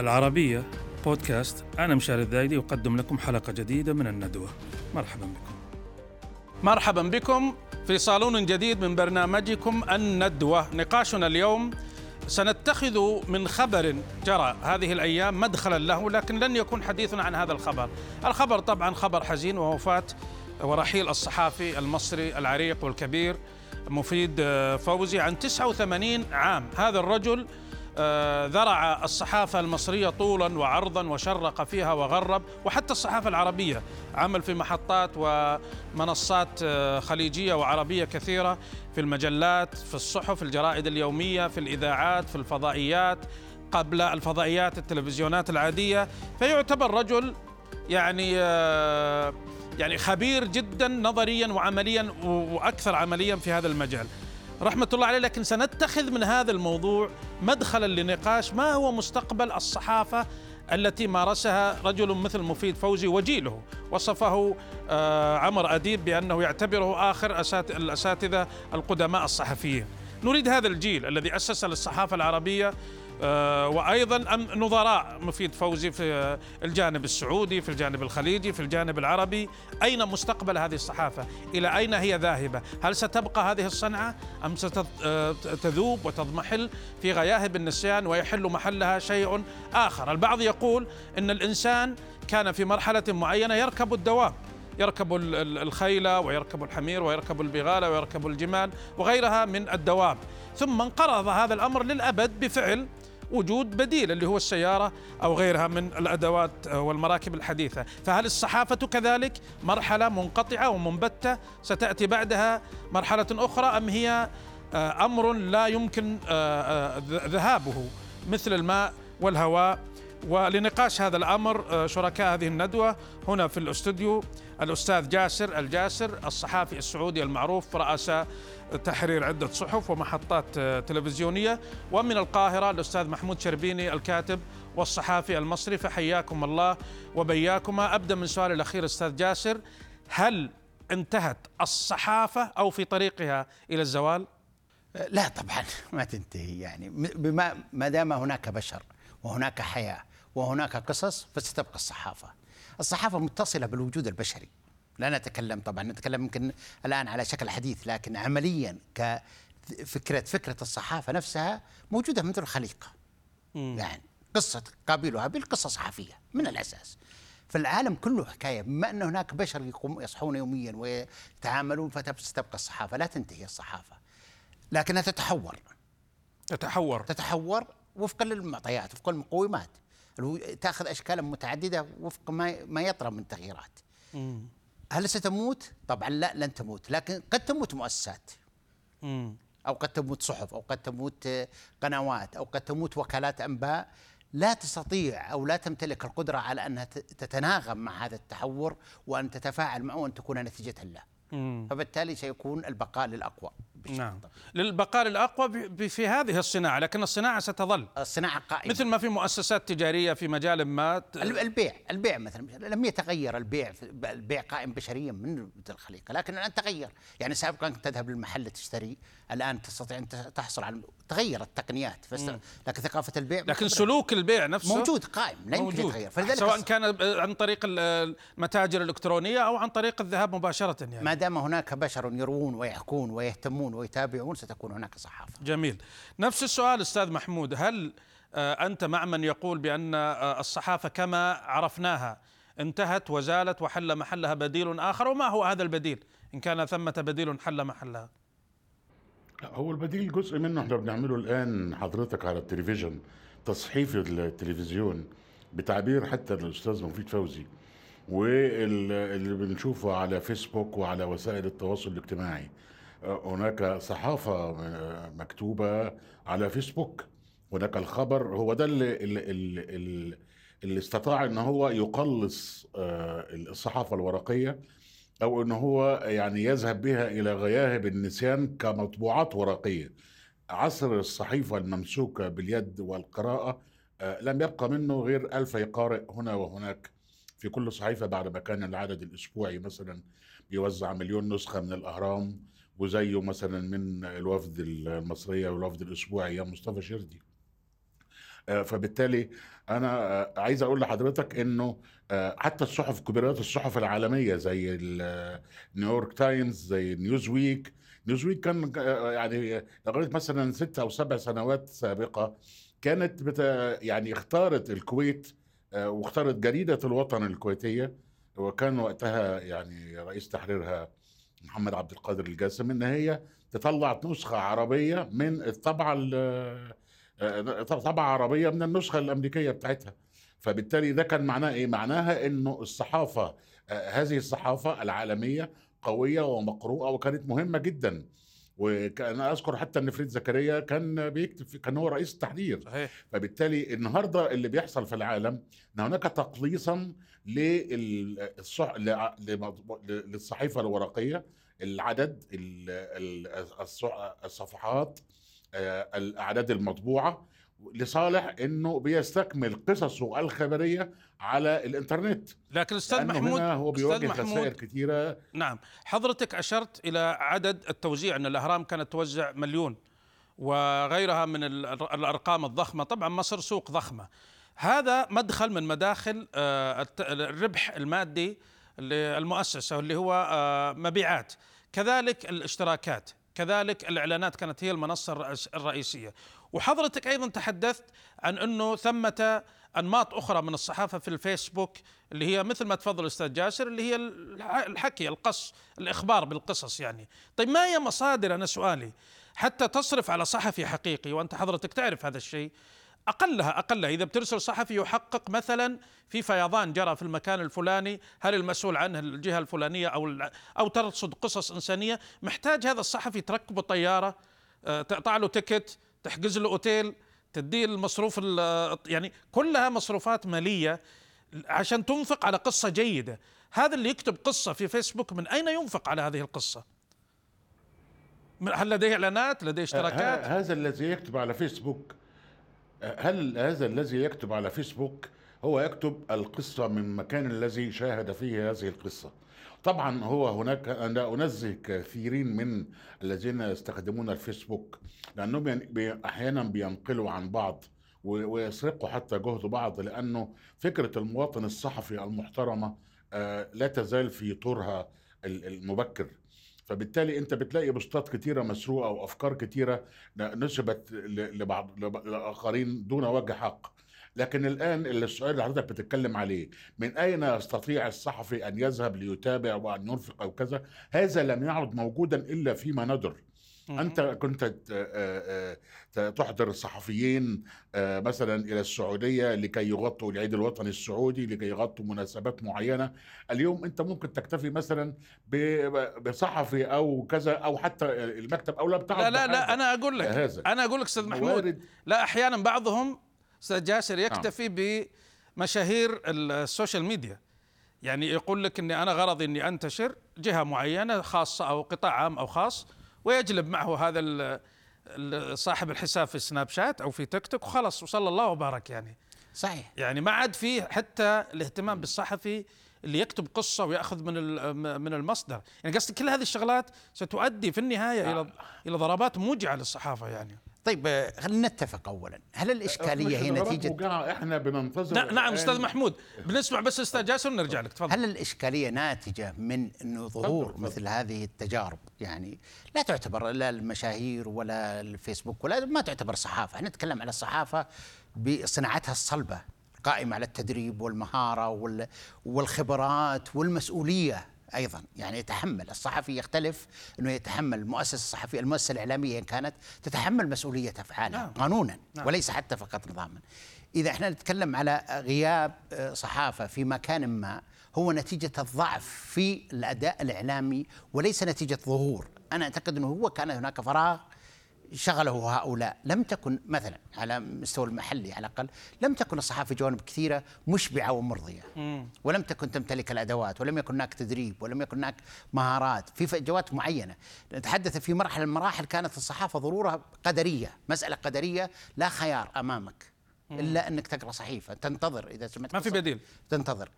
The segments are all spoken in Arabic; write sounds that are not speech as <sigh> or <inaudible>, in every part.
العربية بودكاست. أنا مشاري الذايدي أقدم لكم حلقة جديدة من الندوة. مرحبا بكم. مرحبا بكم في صالون جديد من برنامجكم الندوة. نقاشنا اليوم سنتخذ من خبر جرى هذه الأيام مدخلا له لكن لن يكون حديثنا عن هذا الخبر. الخبر طبعا خبر حزين ووفاة ورحيل الصحافي المصري العريق والكبير مفيد فوزي عن 89 عام. هذا الرجل ذرع الصحافة المصرية طولا وعرضا وشرق فيها وغرب وحتى الصحافة العربية عمل في محطات ومنصات آه، خليجية وعربية كثيرة في المجلات في الصحف الجرائد اليومية في الإذاعات في الفضائيات قبل الفضائيات التلفزيونات العادية فيعتبر رجل يعني آه، يعني خبير جدا نظريا وعمليا وأكثر عمليا في هذا المجال. رحمة الله عليه لكن سنتخذ من هذا الموضوع مدخلا لنقاش ما هو مستقبل الصحافة التي مارسها رجل مثل مفيد فوزي وجيله؟ وصفه آه، عمر أديب بأنه يعتبره آخر الأساتذة القدماء الصحفيين. نريد هذا الجيل الذي أسس للصحافة العربية وأيضا نظراء مفيد فوزي في الجانب السعودي في الجانب الخليجي في الجانب العربي. أين مستقبل هذه الصحافة؟ إلى أين هي ذاهبة؟ هل ستبقى هذه الصنعة أم ستذوب وتضمحل في غياهب النسيان ويحل محلها شيء آخر؟ البعض يقول إن الإنسان كان في مرحلة معينة يركب الدواب يركب الخيل ويركب الحمير ويركب البغال ويركب الجمال وغيرها من الدواب ثم انقرض هذا الأمر للأبد بفعل وجود بديل اللي هو السيارة أو غيرها من الأدوات والمراكب الحديثة. فهل الصحافة كذلك مرحلة منقطعة ومنبتة ستأتي بعدها مرحلة أخرى أم هي آه، أمر لا يمكن آه، آه، ذهابه مثل الماء والهواء؟ ولنقاش هذا الأمر شركاء هذه الندوة هنا في الأستوديو الأستاذ جاسر الجاسر الصحافي السعودي المعروف رأس تحرير عدة صحف ومحطات تلفزيونية. ومن القاهرة الأستاذ محمود شربيني الكاتب والصحافي المصري فحياكم الله وبياكما. أبدأ من سؤال الأخير أستاذ جاسر. هل انتهت الصحافة أو في طريقها إلى الزوال؟ لا طبعا <laughs> ما تنتهي. يعني بما ما دام هناك بشر وهناك حياة وهناك قصص فستبقى الصحافة. الصحافة متصلة بالوجود البشري. لا نتكلم طبعا نتكلم يمكن الآن على شكل حديث لكن عمليا كفكرة فكرة الصحافة نفسها موجودة منذ الخليقة. مم. يعني قصة قابيل وهابيل قصة صحفية من الأساس. فالعالم كله حكاية بما أن هناك بشر يقوم يصحون يوميا ويتعاملون فتبقى الصحافة لا تنتهي الصحافة. لكنها تتحور. تتحور. تتحور وفقا للمعطيات وفقا للمقومات. تأخذ اشكالا متعددة وفق ما ما يطرأ من تغييرات. هل ستموت؟ طبعا لا لن تموت، لكن قد تموت مؤسسات. أو قد تموت صحف أو قد تموت قنوات أو قد تموت وكالات أنباء لا تستطيع أو لا تمتلك القدرة على أنها تتناغم مع هذا التحور وأن تتفاعل معه وأن تكون نتيجة له. فبالتالي سيكون البقاء للأقوى نعم. للبقاء للأقوى في هذه الصناعة لكن الصناعة ستظل. الصناعة قائمة. مثل ما في مؤسسات تجارية في مجال ما البيع البيع مثلا لم يتغير البيع البيع قائم بشريا من الخليقة لكن الآن تغير. يعني سابقا تذهب للمحل تشتري الآن تستطيع أن تحصل على تغير التقنيات. لكن ثقافة البيع لكن سلوك البيع نفسه موجود قائم لا يمكن يتغير. سواء كان عن طريق المتاجر الإلكترونية أو عن طريق الذهاب مباشرة يعني. ما دام هناك بشر يروون ويحكون ويهتمون ويتابعون ستكون هناك صحافة. جميل. نفس السؤال أستاذ محمود هل آه، أنت مع من يقول بأن آه، الصحافة كما عرفناها انتهت وزالت وحل محلها بديل آخر وما هو هذا البديل؟ إن كان ثمة بديل حل محلها. لا هو البديل جزء منه. إحنا بنعمله الآن حضرتك على التلفزيون تصحيف التلفزيون بتعبير حتى الأستاذ مفيد فوزي واللي بنشوفه على فيسبوك وعلى وسائل التواصل الاجتماعي. هناك صحافة مكتوبة على فيسبوك. هناك الخبر هو ده اللي, اللي, اللي استطاع إن هو يقلص آه، الصحافة الورقية أو إن هو يعني يذهب بها إلى غياهب النسيان كمطبوعات ورقية. عصر الصحيفة الممسوكة باليد والقراءة آه، لم يبقى منه غير ألف قارئ هنا وهناك. في كل صحيفة بعد ما كان العدد الأسبوعي مثلا بيوزع مليون نسخة من الأهرام. وزيه مثلا من الوفد المصرية والوفد الأسبوعي يا مصطفى شردي. آه، فبالتالي أنا آه، عايز أقول لحضرتك إنه آه، حتى الصحف كبيرات الصحف العالمية زي نيويورك تايمز زي نيوز ويك نيوز ويك كان يعني لغاية مثلا ست أو سبع سنوات سابقة كانت بت يعني اختارت الكويت واختارت جريدة الوطن الكويتية وكان وقتها يعني رئيس تحريرها محمد عبد القادر الجاسم إن هي تطلع نسخة عربية من الطبعة ال- آه، طبعة عربية من النسخة الأمريكية بتاعتها. فبالتالي ده كان معناه إيه؟ معناها إنه الصحافة آه، هذه الصحافة العالمية قوية ومقروءة وكانت مهمة جدا. وكان أذكر حتى إن فريد زكريا كان بيكتب كان هو رئيس التحرير. صحيح. فبالتالي النهارده اللي بيحصل في العالم إن هناك تقليصا للصح... للصحيفة الورقية. العدد ال- ال- الص- الصفحات آه، الأعداد المطبوعة. لصالح إنه بيستكمل قصصه الخبرية على الإنترنت. لكن أستاذ محمود هنا هو بيواجه خسائر كثيرة. نعم. حضرتك أشرت إلى عدد التوزيع أن الأهرام كانت توزع مليون وغيرها من ال- الأرقام الضخمة. طبعا مصر سوق ضخمة. هذا مدخل من مداخل آه، الربح المادي للمؤسسة اللي هو آه، مبيعات. كذلك الاشتراكات. كذلك الإعلانات كانت هي المنصة الرئيس- الرئيسية. وحضرتك أيضا تحدثت عن أنه ثمة أنماط أخرى من الصحافة في الفيسبوك اللي هي مثل ما تفضل أستاذ جاسر اللي هي الح- الحكي القص الإخبار بالقصص يعني. طيب ما هي مصادر أنا سؤالي حتى تصرف على صحفي حقيقي وأنت حضرتك تعرف هذا الشيء أقلها أقلها إذا بترسل صحفي يحقق مثلا في فيضان جرى في المكان الفلاني هل المسؤول عنه الجهة الفلانية أو الع- أو ترصد قصص إنسانية محتاج هذا الصحفي تركبه طيارة آه، تقطع له تكت تحجز له أوتيل تديه المصروف ال- يعني كلها مصروفات مالية عشان تنفق على قصة جيدة. هذا اللي يكتب قصة في فيسبوك من أين ينفق على هذه القصة؟ من- هل لديه إعلانات؟ لديه اشتراكات؟ ه- هذا الذي يكتب على فيسبوك هل هذا الذي يكتب على فيسبوك هو يكتب القصة من المكان الذي شاهد فيه هذه القصة؟ طبعا هو هناك أنا أنزه كثيرين من الذين يستخدمون الفيسبوك لأنهم ين- بي- أحيانا بينقلوا عن بعض ويسرقوا حتى جهد بعض لأنه فكرة المواطن الصحفي المحترمة آه، لا تزال في طورها ال- المبكر. فبالتالي أنت بتلاقي بوستات كتيرة مسروقة وافكار كتيرة نسبت لبعض لب- لآخرين دون وجه حق. لكن الآن اللي السؤال اللي حضرتك بتتكلم عليه من أين يستطيع الصحفي أن يذهب ليتابع وأن ينفق أو كذا؟ هذا لم يعد موجودا إلا فيما ندر. أنت كنت تحضر الصحفيين مثلا إلى السعودية لكي يغطوا العيد الوطني السعودي لكي يغطوا مناسبات معينة. اليوم أنت ممكن تكتفي مثلا بصحفي أو كذا أو حتى المكتب أو لا بتاع لا لا لا أنا أقول لك هذا. أنا أقول لك أستاذ محمود. لا أحيانا بعضهم أستاذ جاسر يكتفي بمشاهير ال social media. يعني يقول لك إني أنا غرضي إني أنتشر جهة معينة خاصة أو قطاع عام أو خاص ويجلب معه هذا صاحب الحساب في سناب شات أو في تيك توك وخلص وصلى الله وبارك يعني. صحيح. يعني ما عاد فيه حتى الاهتمام بالصحفي اللي يكتب قصة ويأخذ من من المصدر. يعني قصدي كل هذه الشغلات ستؤدي في النهاية إلى إلى ضربات موجعة للصحافة يعني. طيب آه، خلينا نتفق اولا. هل الإشكالية هي نتيجه إحنا بننتظر نعم نعم أستاذ محمود. بنسمع بس أستاذ جاسر ونرجع لك. تفضل. هل الإشكالية ناتجة من أنه ظهور تفضل. مثل هذه التجارب؟ يعني لا تعتبر لا المشاهير ولا الفيسبوك ولا ما تعتبر صحافة. إحنا نتكلم على الصحافة بصناعتها الصلبة قائمة على التدريب والمهارة وال- والخبرات والمسؤولية. أيضا. يعني يتحمل. الصحفي يختلف أنه يتحمل. المؤسسة الصحفية المؤسسة الإعلامية إن كانت تتحمل مسؤولية أفعالها نعم. قانونا نعم. وليس حتى فقط نظاما. إذا إحنا نتكلم على غياب آه، صحافة في مكان ما هو نتيجة الضعف في الأداء الإعلامي وليس نتيجة ظهور. أنا أعتقد أنه هو كان هناك فراغ شغله هؤلاء. لم تكن مثلا على مستوى المحلي على الأقل لم تكن الصحافة في جوانب كثيرة مشبعة ومرضية. ولم تكن تمتلك الأدوات ولم يكن هناك تدريب ولم يكن هناك مهارات. في فجوات معينة. نتحدث في مرحلة من المراحل كانت الصحافة ظهورها قدرية مسألة قدرية لا خيار أمامك. إلا أنك تقرأ صحيفة. تنتظر إذا سمعت ما في بديل. تنتظر.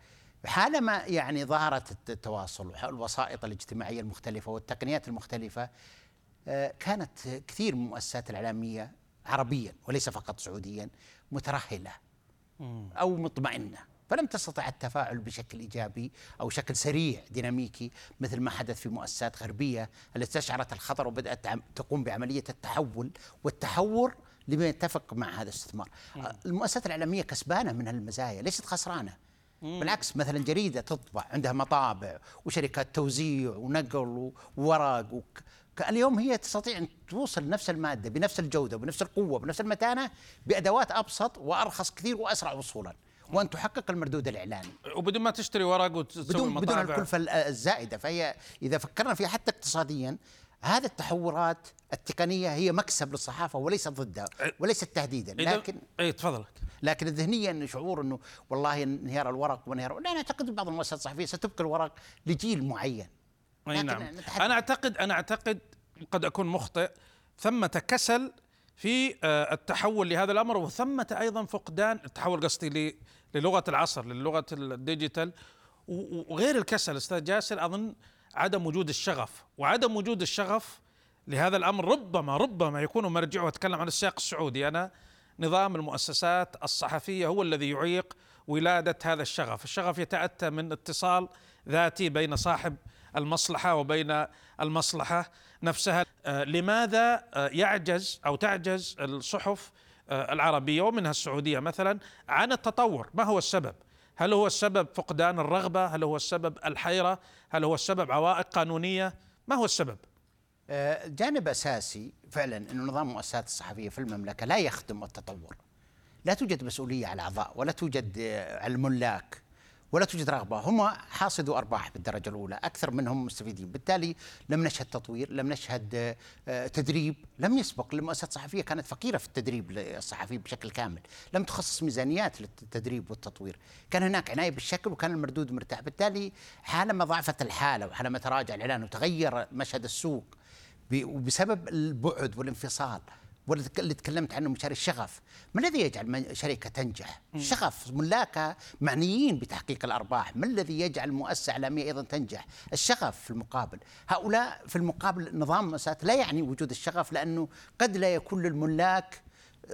حالما يعني ظهرت الت- التواصل والوسائط الاجتماعية المختلفة والتقنيات المختلفة آه، كانت كثير من المؤسسات الإعلامية عربيا وليس فقط سعوديا مترهلة أو مطمئنة فلم تستطع التفاعل بشكل إيجابي أو شكل سريع ديناميكي مثل ما حدث في مؤسسات غربية التي استشعرت الخطر وبدأت تقوم بعملية التحول والتحور لما يتفق مع هذا الاستثمار. المؤسسات الإعلامية كسبانة من هالمزايا ليست خسرانة. بالعكس مثلا جريدة تطبع عندها مطابع وشركات توزيع ونقل وورق وك... ك- اليوم هي تستطيع أن توصل نفس المادة بنفس الجودة بنفس القوة بنفس المتانة بأدوات أبسط وأرخص كثير وأسرع وصولا. وأن تحقق المردود الاعلاني وبدون ما تشتري ورق وتسوي بدون بدون. الكلفة ال- الزائدة. فهي إذا فكرنا فيها حتى اقتصاديا هذه التحورات التقنية هي مكسب للصحافة وليس ضدها وليست تهديدا. إذا- لكن اي تفضل لكن الذهنيه انه شعور إنه والله انهيار الورق وانهيار لا أنا أعتقد بعض المؤسسات الصحفية ستبقي الورق لجيل معين. أي نعم. نتحدث- أنا اعتقد أنا أعتقد قد أكون مخطئ. ثمة كسل في آه، التحول لهذا الأمر وثمة أيضا فقدان التحول قصدي للغة العصر للغة الديجيتال. وغير الكسل أستاذ جاسر أظن عدم وجود الشغف. وعدم وجود الشغف لهذا الأمر ربما ربما يكون مرجعه. أتكلم عن السياق السعودي. أنا نظام المؤسسات الصحفية هو الذي يعيق ولادة هذا الشغف، الشغف يتأتى من اتصال ذاتي بين صاحب المصلحة وبين المصلحة نفسها، آه، لماذا آه، يعجز أو تعجز الصحف آه، العربية ومنها السعودية مثلا عن التطور، ما هو السبب؟ هل هو السبب فقدان الرغبة؟ هل هو السبب الحيرة؟ هل هو السبب عوائق قانونية؟ ما هو السبب؟ جانب أساسي فعلا انه نظام المؤسسات الصحفية في المملكة لا يخدم التطور. لا توجد مسؤولية على الأعضاء ولا توجد على الملاك ولا توجد رغبة، هم حاصدوا أرباح بالدرجة الأولى، أكثر منهم مستفيدين، بالتالي لم نشهد تطوير، لم نشهد آه، تدريب، لم يسبق للمؤسسات الصحفيه كانت فقيرة في التدريب للصحفي بشكل كامل، لم تخصص ميزانيات للتدريب والتطوير، كان هناك عناية بالشكل وكان المردود مرتاح، بالتالي حالما ضعفت الحالة وحالما تراجع الإعلان وتغير مشهد السوق وبسبب البعد والانفصال واللي تك- اللي تكلمت عنه مشاري الشغف. ما الذي يجعل شركة تنجح؟ الشغف ملاكها معنيين بتحقيق الأرباح. ما الذي يجعل مؤسسة إعلامية أيضا تنجح؟ الشغف في المقابل. هؤلاء في المقابل نظام المؤسسات لا يعني وجود الشغف لأنه قد لا يكون للملاك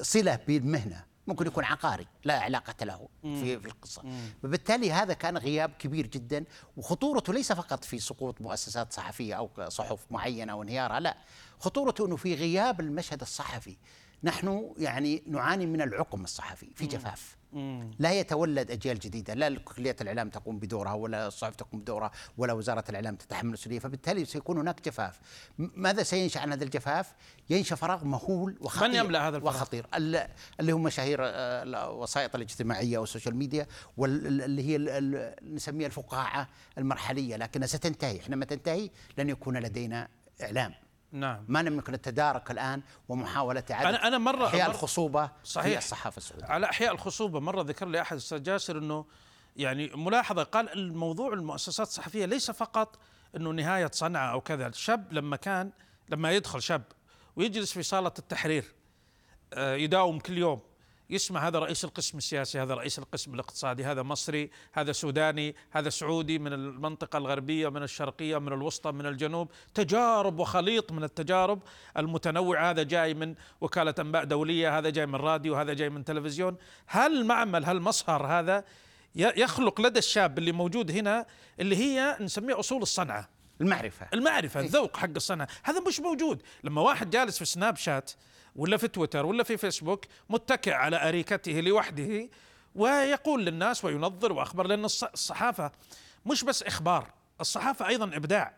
صلة بالمهنة. ممكن يكون عقاري لا علاقة له في, في القصة. وبالتالي هذا كان غياب كبير جدا. وخطورته ليس فقط في سقوط مؤسسات صحفية أو صحف معينة أو انهيارها لا. خطورته أنه في غياب المشهد الصحفي. نحن يعني نعاني من العقم الصحفي في جفاف. لا يتولد أجيال جديدة. لا كلية الإعلام تقوم بدورها ولا الصحف تقوم بدورها ولا وزارة الإعلام تتحمل المسؤولية. فبالتالي سيكون هناك جفاف. ماذا سينشأ عن هذا الجفاف؟ ينشأ فراغ مهول وخطير. من يملأ هذا الفراغ؟ وخطير. ال- اللي هم مشاهير آه، الوسائط الاجتماعية وال social media واللي هي نسميها الفقاعة المرحلية. لكنها ستنتهي. حينما تنتهي لن يكون لدينا إعلام. نعم ما لم يكن التدارك الآن ومحاولة اعاده أنا- أنا مرة- احياء مرة- الخصوبة صحيح. في الصحافة السعودية على احياء الخصوبة مرة ذكر لي أحد أستاذ جاسر إنه يعني ملاحظة قال الموضوع المؤسسات الصحفية ليس فقط إنه نهاية صناعة أو كذا الشاب لما كان لما يدخل شاب ويجلس في صالة التحرير آه، يداوم كل يوم يسمع هذا رئيس القسم السياسي هذا رئيس القسم الاقتصادي هذا مصري هذا سوداني هذا سعودي من المنطقة الغربية من الشرقية من الوسطى من الجنوب. تجارب وخليط من التجارب. المتنوعة هذا جاي من وكالة أنباء دولية هذا جاي من راديو هذا جاي من تلفزيون. هل معمل هل مصهر هذا يخلق لدى الشاب اللي موجود هنا اللي هي نسميه أصول الصنعة. المعرفة. المعرفة إيه. الذوق حق الصنعة. هذا مش موجود. لما واحد جالس في سناب شات ولا في تويتر ولا في فيسبوك متكئ على أريكته لوحده ويقول للناس وينظر وأخبر لأن الص- الصحافة مش بس إخبار الصحافة أيضا إبداع.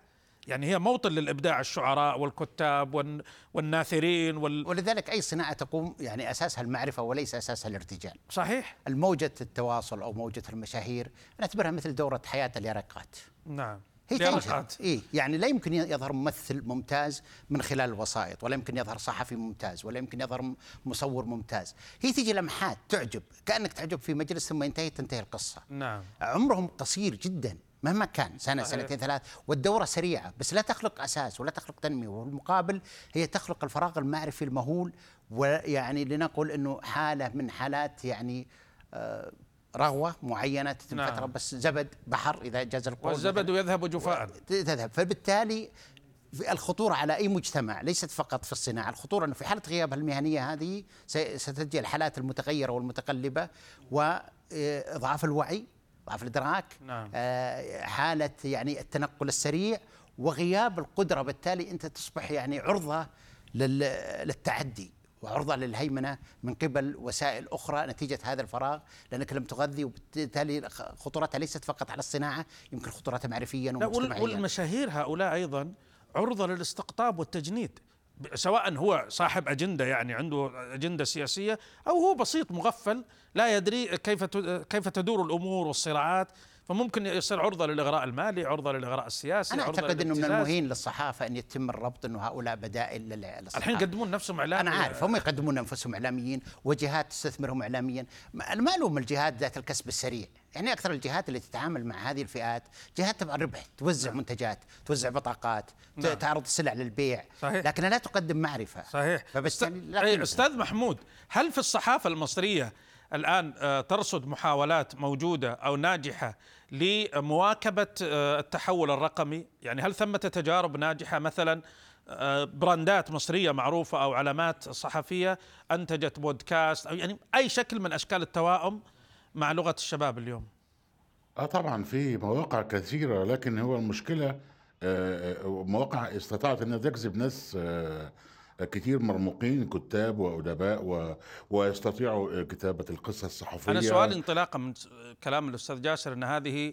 يعني هي موطن للإبداع الشعراء والكتاب والن- والناثرين وال... ولذلك أي صناعة تقوم يعني أساسها المعرفة وليس أساسها الارتجال. صحيح. الموجة التواصل أو موجة المشاهير نعتبرها مثل دورة حياة اليرقات. نعم. هي. تنجح إيه يعني لا يمكن يظهر ممثل ممتاز من خلال الوسائط ولا يمكن يظهر صحفي ممتاز ولا يمكن يظهر مصور ممتاز. هي تيجي لمحات تعجب كأنك تعجب في مجلس ثم ينتهي تنتهي القصة. نعم. عمرهم قصير جدا مهما كان سنة صحيح. سنتين ثلاث والدورة سريعة بس لا تخلق أساس ولا تخلق تنمية. والمقابل هي تخلق الفراغ المعرفي المهول ويعني لنقل أنه حالة من حالات يعني آه، رغوة معينة تتم نعم. فترة بس زبد بحر إذا جاز القول والزبد يذهب جفاء. تذهب. فبالتالي في الخطورة على أي مجتمع ليست فقط في الصناعة. الخطورة أنه في حالة غياب المهنية هذه ستجي الحالات المتغيرة والمتقلبة وإضعاف الوعي ضعف الإدراك نعم. آه، حالة يعني التنقل السريع وغياب القدرة. بالتالي أنت تصبح يعني عرضة لل- للتعدي وعرضة للهيمنة من قبل وسائل أخرى نتيجة هذا الفراغ لأنك لم تغذي وبالتالي خطورتها ليست فقط على الصناعة يمكن خطورتها معرفيا ومجتمعيا. والمشاهير هؤلاء أيضا عرضة للاستقطاب والتجنيد سواء هو صاحب أجندة يعني عنده أجندة سياسية أو هو بسيط مغفل لا يدري كيف كيف تدور الأمور والصراعات. فممكن يصير عرضة للإغراء المالي، عرضة للإغراء السياسي، أنا عرضة أعتقد أنه من. المهين للصحافة أن يتم الربط أنه هؤلاء بدائل لل- للصحافة. الحين يقدمون نفسهم اعلام أنا عارف هم يقدمون أنفسهم إعلاميين وجهات تستثمرهم إعلاميا. ما أنا ما ألوم الجهات ذات الكسب السريع. يعني أكثر الجهات اللي تتعامل مع هذه الفئات جهات تبع الربح توزع منتجات توزع بطاقات نعم. تعرض السلع للبيع. صحيح. لكنها لا تقدم معرفة. صحيح. فبالتالي قيمة أستاذ محمود هل في الصحافة المصرية الآن آه، ترصد محاولات موجودة أو ناجحة لمواكبة آه، التحول الرقمي؟ يعني هل ثمة تجارب ناجحة مثلا آه، براندات مصرية معروفة أو علامات صحفية أنتجت بودكاست أو يعني أي شكل من أشكال التواؤم مع لغة الشباب اليوم؟ آه طبعا في مواقع كثيرة لكن هو المشكلة مواقع استطاعت انها تجذب ناس كتير مرموقين كتاب وأدباء و- ويستطيعوا كتابة القصة الصحفية. أنا سؤالي انطلاقا من كلام الأستاذ جاسر إن هذه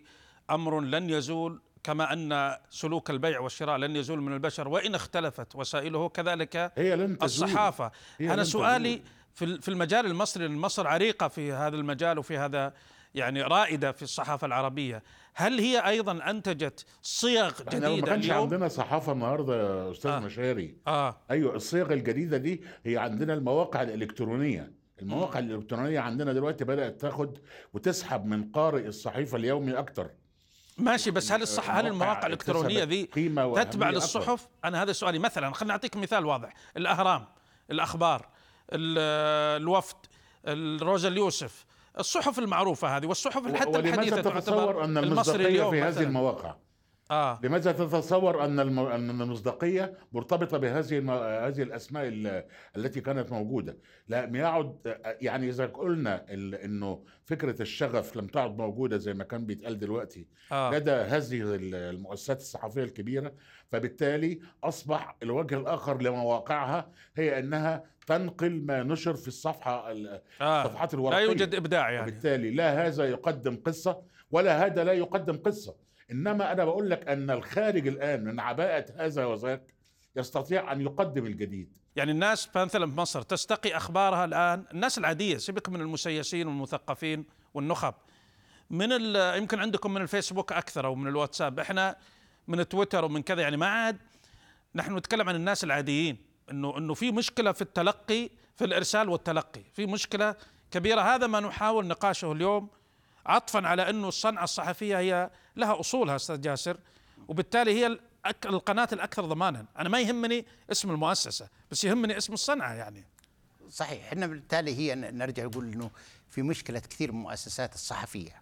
أمر لن يزول كما أن سلوك البيع والشراء لن يزول من البشر وإن اختلفت وسائله كذلك هي لن تزول. الصحافة. هي أنا لن سؤالي تزول. في ال- في المجال المصري مصر عريقة في هذا المجال وفي هذا يعني رائدة في الصحافة العربية. هل هي أيضا أنتجت صيغ إحنا ما جديدة كانش اليوم؟ عندنا صحافة النهارده يا أستاذ آه. مشاري. آه. أيوه الصيغ الجديدة دي هي عندنا المواقع الإلكترونية. المواقع الإلكترونية عندنا دلوقتي بدأت تاخد وتسحب من قارئ الصحيفة اليومي أكتر. ماشي بس هل الصح هل مواقع المواقع الإلكترونية ذي تتبع أكبر. للصحف؟ أنا هذا سؤالي. مثلا خلينا نعطيك مثال واضح. الأهرام الأخبار ال- الوفد الروزا اليوسف الصحف المعروفة هذه والصحف حتى الحديثة تتصور أن المصداقية في هذه. المواقع آه لماذا تتصور أن. أن المصداقية مرتبطة بهذه. هذه الأسماء ال... التي كانت موجودة لم يعد يعني إذا قلنا. إنه فكرة الشغف لم تعد موجودة زي ما كان بيتقال دلوقتي آه. لدى هذه ال- المؤسسات الصحفية الكبيرة فبالتالي أصبح الوجه الآخر لمواقعها هي أنها تنقل ما نشر في الصفحة ال- آه. الصفحات لا الورقيه يوجد إبداع يعني. وبالتالي لا هذا يقدم قصة ولا هذا لا يقدم قصة. إنما أنا بقول لك أن الخارج الآن من عباءة هذا وذاك يستطيع أن يقدم الجديد. يعني الناس مثلا في مصر تستقي أخبارها الآن الناس العادية سيبك من المسيسين والمثقفين والنخب. من ال- يمكن عندكم من الفيسبوك أكثر أو من الواتساب. إحنا من تويتر ومن كذا يعني ما عاد نحن نتكلم عن الناس العاديين. انه إنه في مشكلة في التلقي في الإرسال والتلقي. في مشكلة كبيرة. هذا ما نحاول نقاشه اليوم عطفا على إنه الصنعة الصحفية هي لها أصولها أستاذ جاسر. وبالتالي هي القناة الأكثر ضمانا. أنا ما يهمني اسم المؤسسة بس يهمني اسم الصنعة يعني. صحيح. إحنا بالتالي هي نرجع نقول إنه في مشكلة كثير من المؤسسات الصحفية.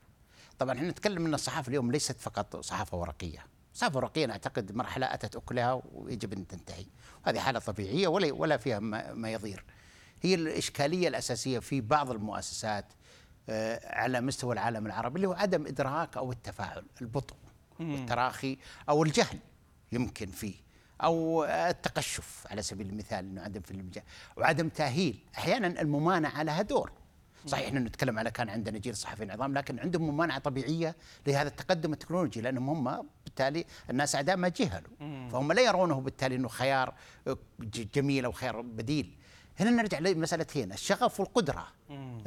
طبعا إحنا نتكلم إن الصحافة اليوم ليست فقط صحافة ورقية. أنا أعتقد مرحلة أتت أكلها ويجب أن تنتهي. هذه حالة طبيعية ولا ولا فيها ما ما يضير. هي الإشكالية الأساسية في بعض المؤسسات آه، على مستوى العالم العربي اللي هو عدم إدراك أو التفاعل البطء والتراخي أو الجهل يمكن فيه أو التقشف على سبيل المثال إنه عدم في المجال وعدم تأهيل. أحيانا الممانعة لها دور. صحيح إحنا نتكلم على كان عندنا جيل صحفيين عظام لكن عندهم ممانعة طبيعية لهذا التقدم التكنولوجي لأنهم هم بالتالي الناس اعداء ما جهلوا. فهم لا يرونه بالتالي إنه خيار جميل أو خيار بديل. هنا نرجع لمسألة هنا الشغف والقدرة.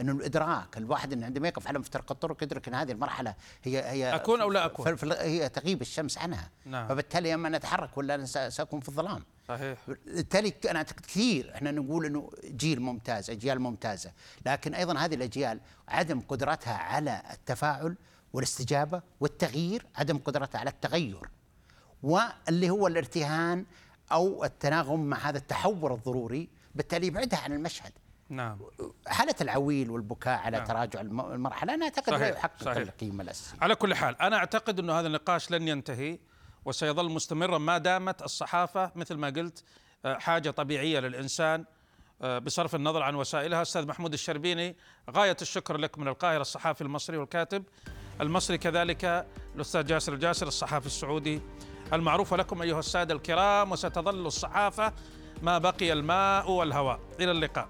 إنه الإدراك الواحد انه عندما يقف على مفترق الطرق يدرك إن هذه المرحلة هي هي أكون أو لا ف- هي تغيب الشمس عنها. نعم. فبالتالي أما نتحرك ولا سأكون في الظلام. صحيح. بالتالي أنا أعتقد كثير إحنا نقول إنه جيل ممتاز أجيال ممتازة. لكن أيضا هذه الأجيال عدم قدرتها على التفاعل والاستجابة والتغيير عدم قدرتها على التغير. واللي هو الارتهان أو التناغم مع هذا التحور الضروري بالتالي يبعدها عن المشهد. نعم. حالة العويل والبكاء على نعم. تراجع الم- المرحلة أنا أعتقد لا صحيح، يحقق صحيح. القيمة الأساسية. على كل حال أنا أعتقد إنه هذا النقاش لن ينتهي وسيظل مستمرا ما دامت الصحافة مثل ما قلت آه، حاجة طبيعية للإنسان آه، بصرف النظر عن وسائلها. أستاذ محمود الشربيني غاية الشكر لك من القاهرة الصحافي المصري والكاتب. المصري كذلك الأستاذ جاسر الجاسر الصحافي السعودي المعروف لكم أيها السادة الكرام وستظل الصحافة ما بقي الماء والهواء. إلى اللقاء.